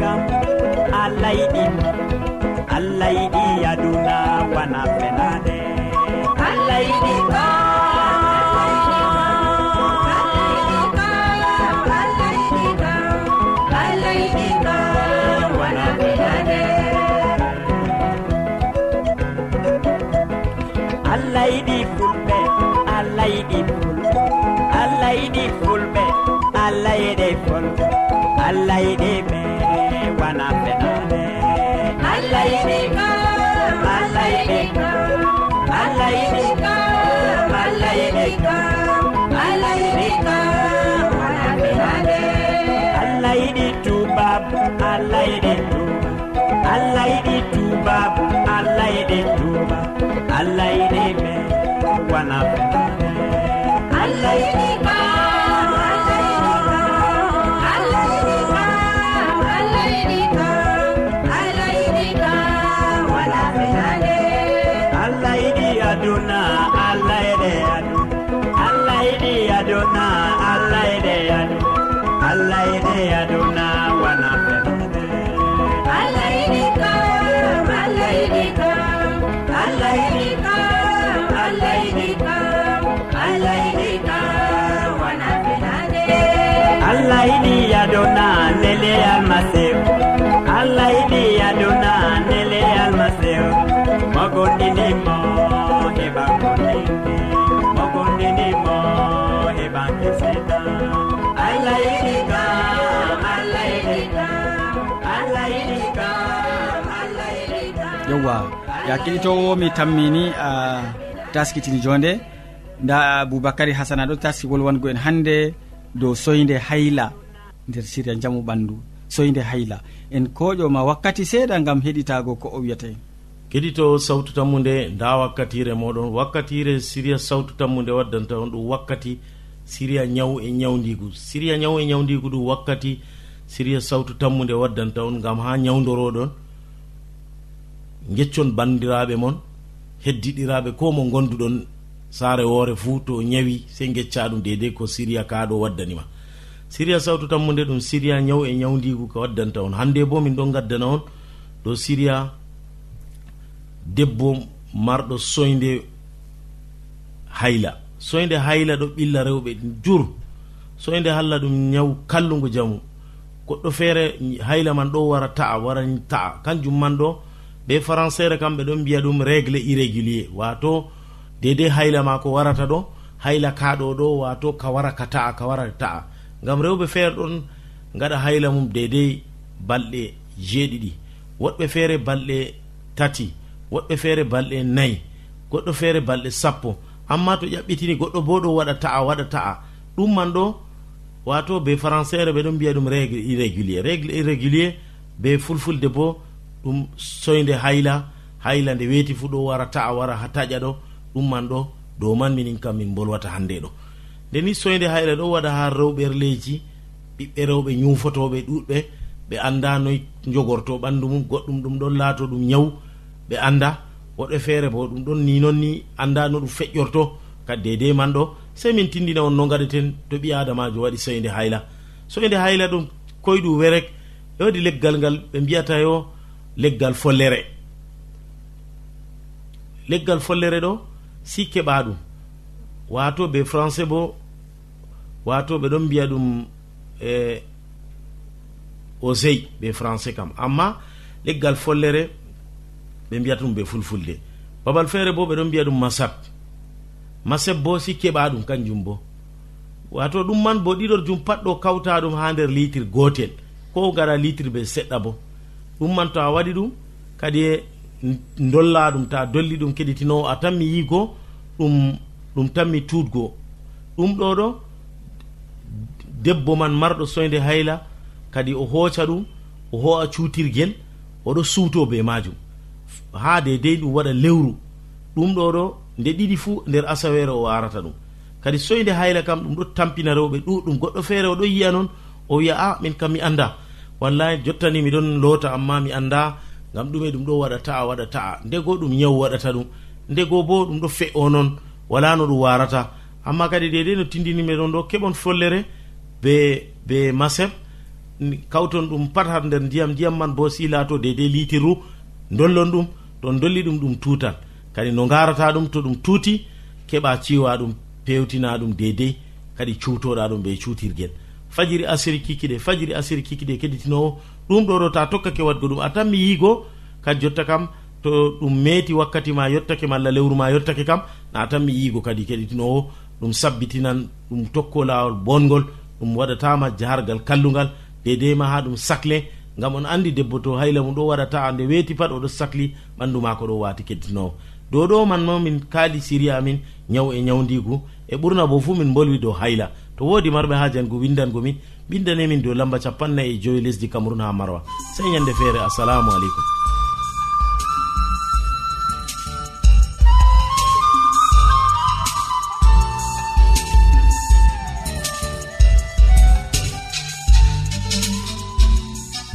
kam allah yiɗi allah yiɗi aduna wana fenade allah yiɗi allah yiɗi fulɓe allah yiɗi fulɓe allah yiɗi fulɓe allah yiɗe fol allah yiɗe allah yiɗi me wona allah yiɗi yewwa ya keɗitowo mi tammini a taskitini jonde. Nda aboubacary hasana ɗo taski wolwango en hannde dow soyde hayla nder siria jamu ɓandu soyde hayla. En koƴoma wakkati seeɗa gam heɗitago ko o wiyata en keɗito sawtu tammude nda wakkatire moɗon. Wakkatire siriya sawtu tammude waddanta on ɗum wakkati siriya ñaw e ñawdigu siriya ñaw e ñawdigu ɗum wakkati siriya sawtu tammude waddanta on gam ha ñawdoroɗon geccon bandiraɓe moon heddiɗiraɓe ko mo gonduɗon saare woore fuu to ñawi sey gecca ɗum dedei ko siriya kaɗo waddanima siriya sawtu tammude ɗum siriya ñaw e ñawdigu ko waddanta on. Hande bo min ɗon gaddana on dow siriya debbo marɗo soyde hayla. Soyde hayla ɗo ɓilla rewɓe jur. Soyde halla ɗum ñaw kallugu jamu. Goɗɗo feere hayla man ɗo wara ta'a wara ta'a. Kanjum man ɗo ɓe françaire kamɓe ɗon mbiya ɗum régle irrégulier. Wato dede hayla ma ko warata ɗo hayla kaɗo ɗo wato ka wara ka ta'a ka wara ta'a. Ngam rewɓe feere ɗon gaɗa hayla mum dedei balɗe jeeɗiɗi. Woɗɓe feere balɗe tati woɗɓe feere balɗe nayi goɗɗo feere balɗe sappo. Amma to ƴaɓɓitini goɗɗo bo ɗo waɗa ta'a waɗa ta'a. Ɗum man ɗo wato be françaire ɓe ɗon mbiya ɗum régle irrégulier. Régle irrégulier be fulfulde bo ɗum soyde hayla hayla nde weeti fuu ɗo wara ta'a wara ha taƴa ɗo ɗum man ɗo dow man minin kam min bolwata hannde ɗo. Nde ni soyde hayla ɗo waɗa ha rewɓerleji ɓiɓɓe rewɓe ñufotoɓe ɗuɗɓe ɓe annda noy jogorto ɓanndu mum goɗɗum ɗum ɗon laato ɗum ñaw ɓe annda woɗɓe feere bo ɗum ɗon ni noon ni annda no ɗum feƴƴorto kadi deydey man ɗo sey min tindina on no gaɗeten to ɓi adamajo waɗi soyde hayla. Soyde hayla ɗum koye werek e waɗi leggal ngal ɓe mbiyata yo leggal follere. Leggal follere ɗo si keɓa ɗum. Wato ɓe français bo wato ɓe ɗon mbiya ɗum e osey ɓe français kam. Amma leggal follere ɓe mbiyata ɗum ɓe fulfulde. Babal feere bo ɓe ɗon mbiya ɗum masab. Masab bo si keɓa ɗum kanjum bo. Wato ɗum man bo ɗiɗor jum pat ɗo kawta ɗum ha nder litre gotel ko gara litre ɓe seɗɗa bo. ɗum man to a waɗi ɗum kadi e dolla ɗum ta dolli ɗum keɗitinowo a tan mi yigo ɗum ɗum tan mi tuutgo. Ɗum ɗo ɗo debbo man marɗo soyde hayla kadi o hooca ɗum o ho'a cuutirgel oɗo suuto be majum ha dedei ɗum waɗa lewru. Ɗum ɗo ɗo nde ɗiɗi fuu nder asawere o arata ɗum. Kadi soyde hayla kam ɗum ɗo tampina rewɓe ɗuɗɗum goɗɗo feere oɗo yiya noon o wiya a ah, min kam mi anda wallahi jottani miɗon loota amma mi annda ngam ɗume ɗum ɗo waɗa ta'a waɗa ta'a ndego ɗum nyawu waɗata ɗum. Ndego bo ɗum ɗo fe'o noon wala no ɗum warata amma kadi dedei no tindinimi ɗon ɗo keɓon follere be be maseb kawton ɗum pat har nder ndiyam ndiyam man bo si laato dedei litirru dollon ɗum to dolli ɗum ɗum tutan kadi no garata ɗum to ɗum tuuti keɓa ciwa ɗum pewtina ɗum dedei kadi cuutoɗa ɗum ɓe cuutirguel fajiri asiri kikiɗe fajiri asiri kikiɗe keɗitinowo ɗum ɗo ɗo ta tokkake wadgo ɗum a tan mi yiigo kadi jotta kam to ɗum meeti wakkati ma yottake malla lewru ma yottake kam na tan mi yiigo kadi keɗitinowo ɗum sabbitinan ɗum tokko lawol bongol ɗum waɗatama jahargal kallugal dedei ma ha ɗum sacle gam on andi debbo to hayla mum ɗo waɗata nde weeti pat oɗo sahli ɓandu mako ɗo wati keddinowo dow ɗo man ma min kaali siriya amin ñaw e ñawdigu e ɓurna bo fuu min bolwi dow hayla. to woodi marɓe ha jango go windangomin ɓindanemin dow lamba capannay e joyi lesdi cameron ha marwa. Sey ñande feere assalamu aleykum.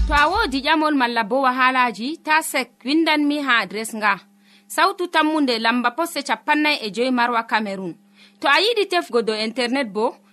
To a wodi ƴamol malla bo wahalaji ta sek windanmi ha adres nga. Sautu tammunde lamba poste capannay e joyi marwa camerun to a yiɗi tefgo dow internet bo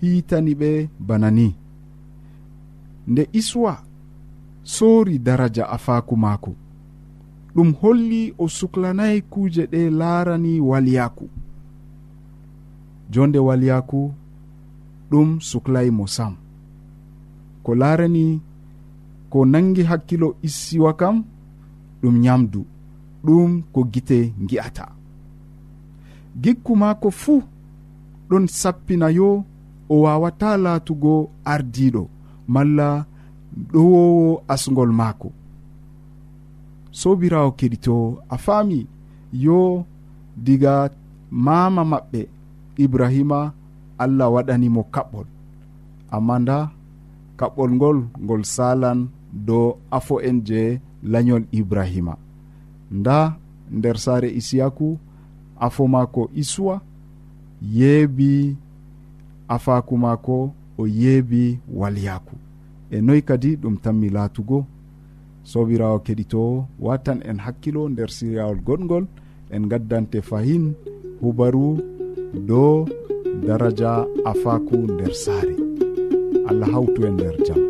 hitani ɓe bana ni. Nde iswa soori daraja afaku maako. Ɗum holli o suklanayi kuuje ɗe laarani waliyaku jonde waliyaku ɗum suklayi mo sam. Ko laarani ko nangi hakkilo issiwa kam ɗum nyamdu ɗum ko gite gi'ata gikku maako fuu ɗon sappina yo o wawata latugo ardiɗo malla ɗowowo asgol maako. Sobirawo keɗito a faami yo diga mama maɓɓe ibrahima allah waɗanimo kaɓɓol. Amma nda kaɓɓol ngol ngol salan dow afo en je lanyol ibrahima. Nda nder sare isiyaku afo maako isuwa yeebi afaku mako o yeebi walyaku e noyi kadi ɗum tanmi laatugo. Sobirawo keɗito watan en hakkilo nder siryawol goɗgol en gaddante fahin hubaru dow daraja afaku nder saare. Allah hawtu en nder jam.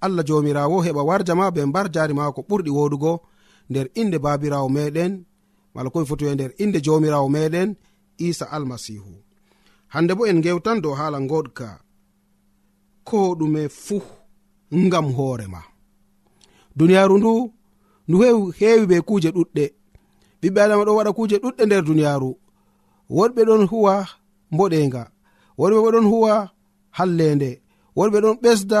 allah jomirawo heɓa warja ma be mbar jari ma ko ɓurɗi wodugo nder inde babirawo meɗen mala komi fotoe nder inde jomirawo meɗen isa almasihu. Hande bo en gewtan dow hala goɗka ko ɗume fuu ngam hoorema duniyaru ndu ndu heewi be kuuje ɗuɗɗe. Ɓiɓɓe adama ɗo waɗa kuuje ɗuɗɗe nder duniyaru. Woɗɓe ɗon huwa mboɗenga woɗɓe bo ɗon huwa hallende woɗɓe ɗon ɓesda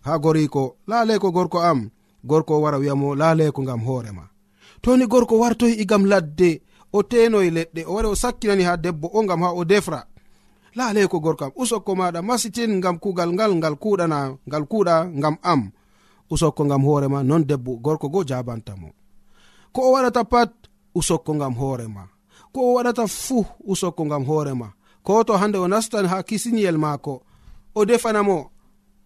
ha goriko laale ko gorko am gorko wara wiyamo laaleko ngam hoorema toni gorko wartoy e igam ladde o tenoye leɗɗe o wari o sakkinani ha debbo o ngam ha o defra. Laale ko gorko am usokko maɗa masitin ngam kugal ngal ngal kuɗana ngal kuɗa ngam am. Usokko ngam hoorema non debbo gorko go jabantamo ko o waɗata pat usokko ngam hoorema ko o waɗata fuu usokko ngam hoorema ko to hande o nastan ha kisiniyel maako o defanamo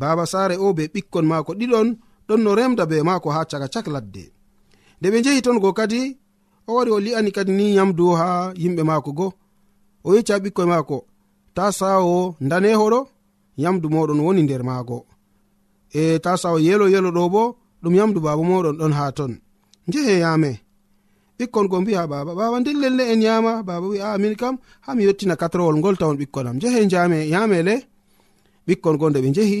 baba saare o be ɓikkon maako ɗiɗon ɗon no remda be maako ha caka cak ladde. Nde ɓe njehi ton go kadi o wari o li'ani kadi ni yamdu ha yimɓe maako go. O yecca ɓikkoye maako ta sawo ndanehoɗo yamdu moɗon woni nder maago. E ta sawo yelo yelo ɗo bo ɗum yamdu baba moɗon ɗon ha ton. Njehe yame ɓikkon go mbiha baba baba nden lelle en yama baba wi a min kam ha mi yettina katrowol ngol tawon ɓikkonam njehe jame yame le ɓikkon go nde ɓe njehi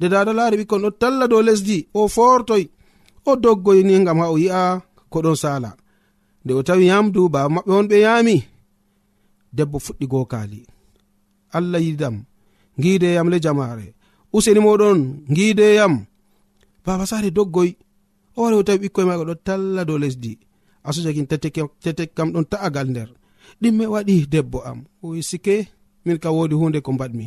de dada laari ɓikkon ɗo talla dow lesdi o fortoy o doggoyni gam ha o yi'a ko ɗon sala nde o tawi yamdu baba maɓɓe on ɓe yami debbo fuɗɗi gokali allah yidam gideyam le jamare useni moɗon gideyam baba sare doggoy o wari o tawi ɓikkoye maga ɗo talla dow lesdi. Asujakin tetek kam ɗon ta'agal nder. Ɗimme waɗi debbo am. Sike min ka wodi hunde ko mbaɗmi.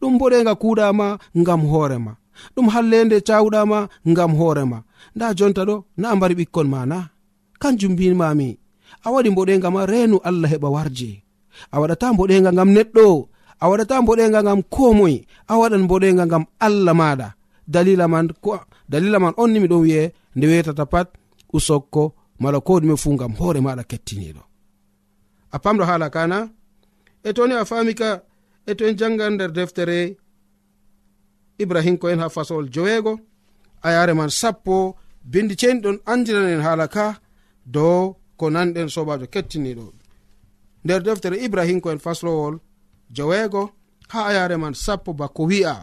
ɗum boɗega kuuɗama ngam hoorema ɗum hallende cawuɗama ngam hoorema nda jonta ɗo na mbari ɓikkon ma na kanjum mbimami a waɗi mboɗega ma renu allah heɓa warje a waɗata mboɗega ngam neɗɗo a waɗata mboɗega ngam komoy a waɗan mboɗega ngam allah maɗa. Dalila man ko dalila man on ni miɗon wi'e nde wetata pat usokko mala ko ɗume fu ngam hoore maɗa kettiniɗo. A pamɗo hala kana e toni a fami ka e to en jangan nder deftere ibrahim ko en ha fasowol joweego. A yare man sappo bindi ceniɗon andiranen haala ka dow ko nanɗen sobajo kettiniɗo nder deftere ibrahim ko en faslowol joweego ha a yare man sappo bako wi'a.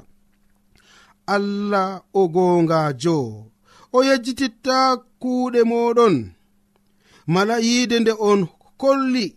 Allah o gongajo o yejjititta kuuɗe moɗon mala yiide nde on kolli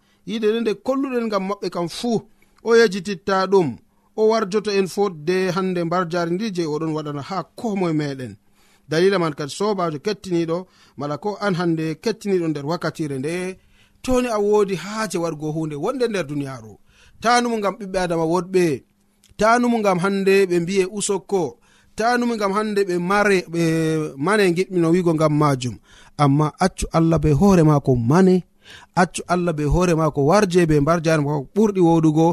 yide nde nde kolluɗen gam maɓɓe kam fuu o yejititta ɗum o warjoto en fotde hande mbar jari ndi je oɗon waɗana ha komoe meɗen dalila man kadi sobajo kettiniɗo mala ko an hande kettiniɗo nder wakkatire nde toni a wodi haaje wargo hunde wonde nder duniyaru tanumu gam ɓiɓɓe adama woɗɓe tanumu gam hande ɓe mbiye usokko tanumu gam hande ɓe mare ɓe mane giɗmino wigo gam majum amma accu allah be hoore mako mane accu allah be hoore mako warje be mbar jare mako ɓurɗi woɗugo.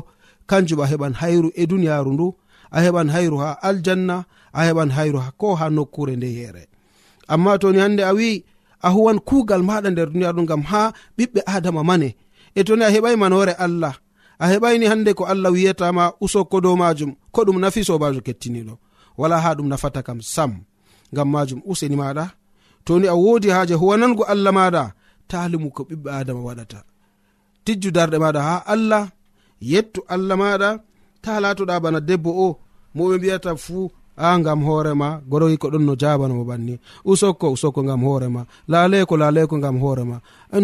Kanjum a heɓan hayru e duniyaru ndu a heɓan hayru ha aljanna a heɓan hayru ko ha nokkure nde yere amma toni hande a wi a huwan kugal maɗa nder duniyaru ɗum gam ha ɓiɓɓe adama mane. E toni a heɓai manore allah a heɓaini hande ko allah wiyatama usokko dow majum ko ɗum nafi sobajo kettiniɗo wala ha ɗum nafata kam sam ngam majum useni maɗa toni a wodi haje huwanango allah maɗa talimu ko ɓiɓɓe adama waɗata. Tijju darɗe maɗa ha allah yettu allah maɗa ta latoɗa bana debbo o moɓe mbiyata fuu a gam hoorema goroyi ko ɗon no jabanamo banni. Usokko usokko gam hoorema laleko laleko gam hoorema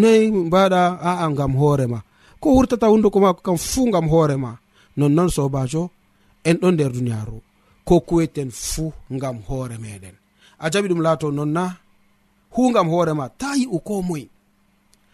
noyi mbaɗa aa gam hoorema ko wurtata hunduko mako kam fuu gam hoorema nonnoon sobajo en ɗon nder duniyaru ko kuweten fuu gam hoore meɗen a jaɓi ɗum laato nonna hu gam hoorema ta yi'u ko moye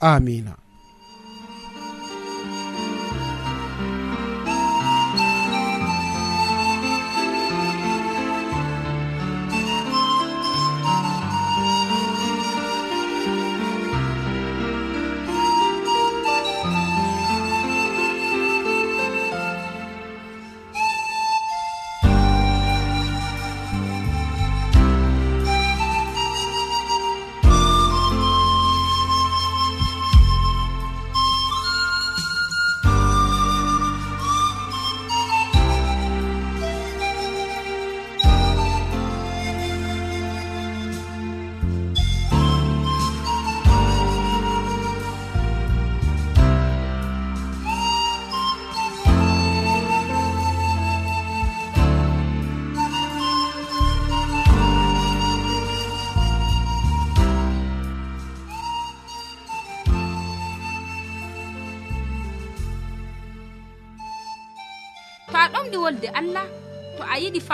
amina.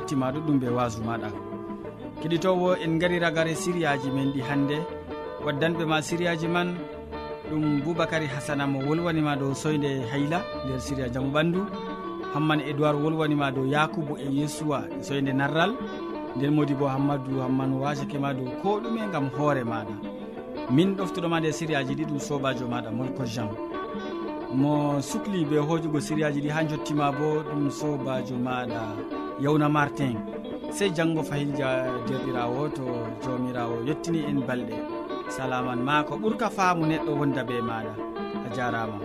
gettima ɗuɗɗum be wasu maɗa. Keɗitowo en gari ragare siriyaji men ɗi hannde waddanɓe ma siriyaji man ɗum boubacary hasana mo wolwanima dow soyde hayla nder siria jaamu ɓandu. Hamman edoird wolwanima dow yakubu e yesuwa e soyde narral. Nden modi bo hammadou hamman wasakema dow ko ɗume gam hoore maɗa. Min ɗoftuɗoma nde siriyaji ɗi ɗum sobajo maɗa molko jean mo sukli be hojugo siriyaji ɗi ha jottima bo ɗum sobajo maɗa. yawna martin sey janggo fayin derɗirawo to jawmirawo yettini en balɗe. Salaman ma ko ɓurka faamu neɗɗo wonda be maɗa. A jarama.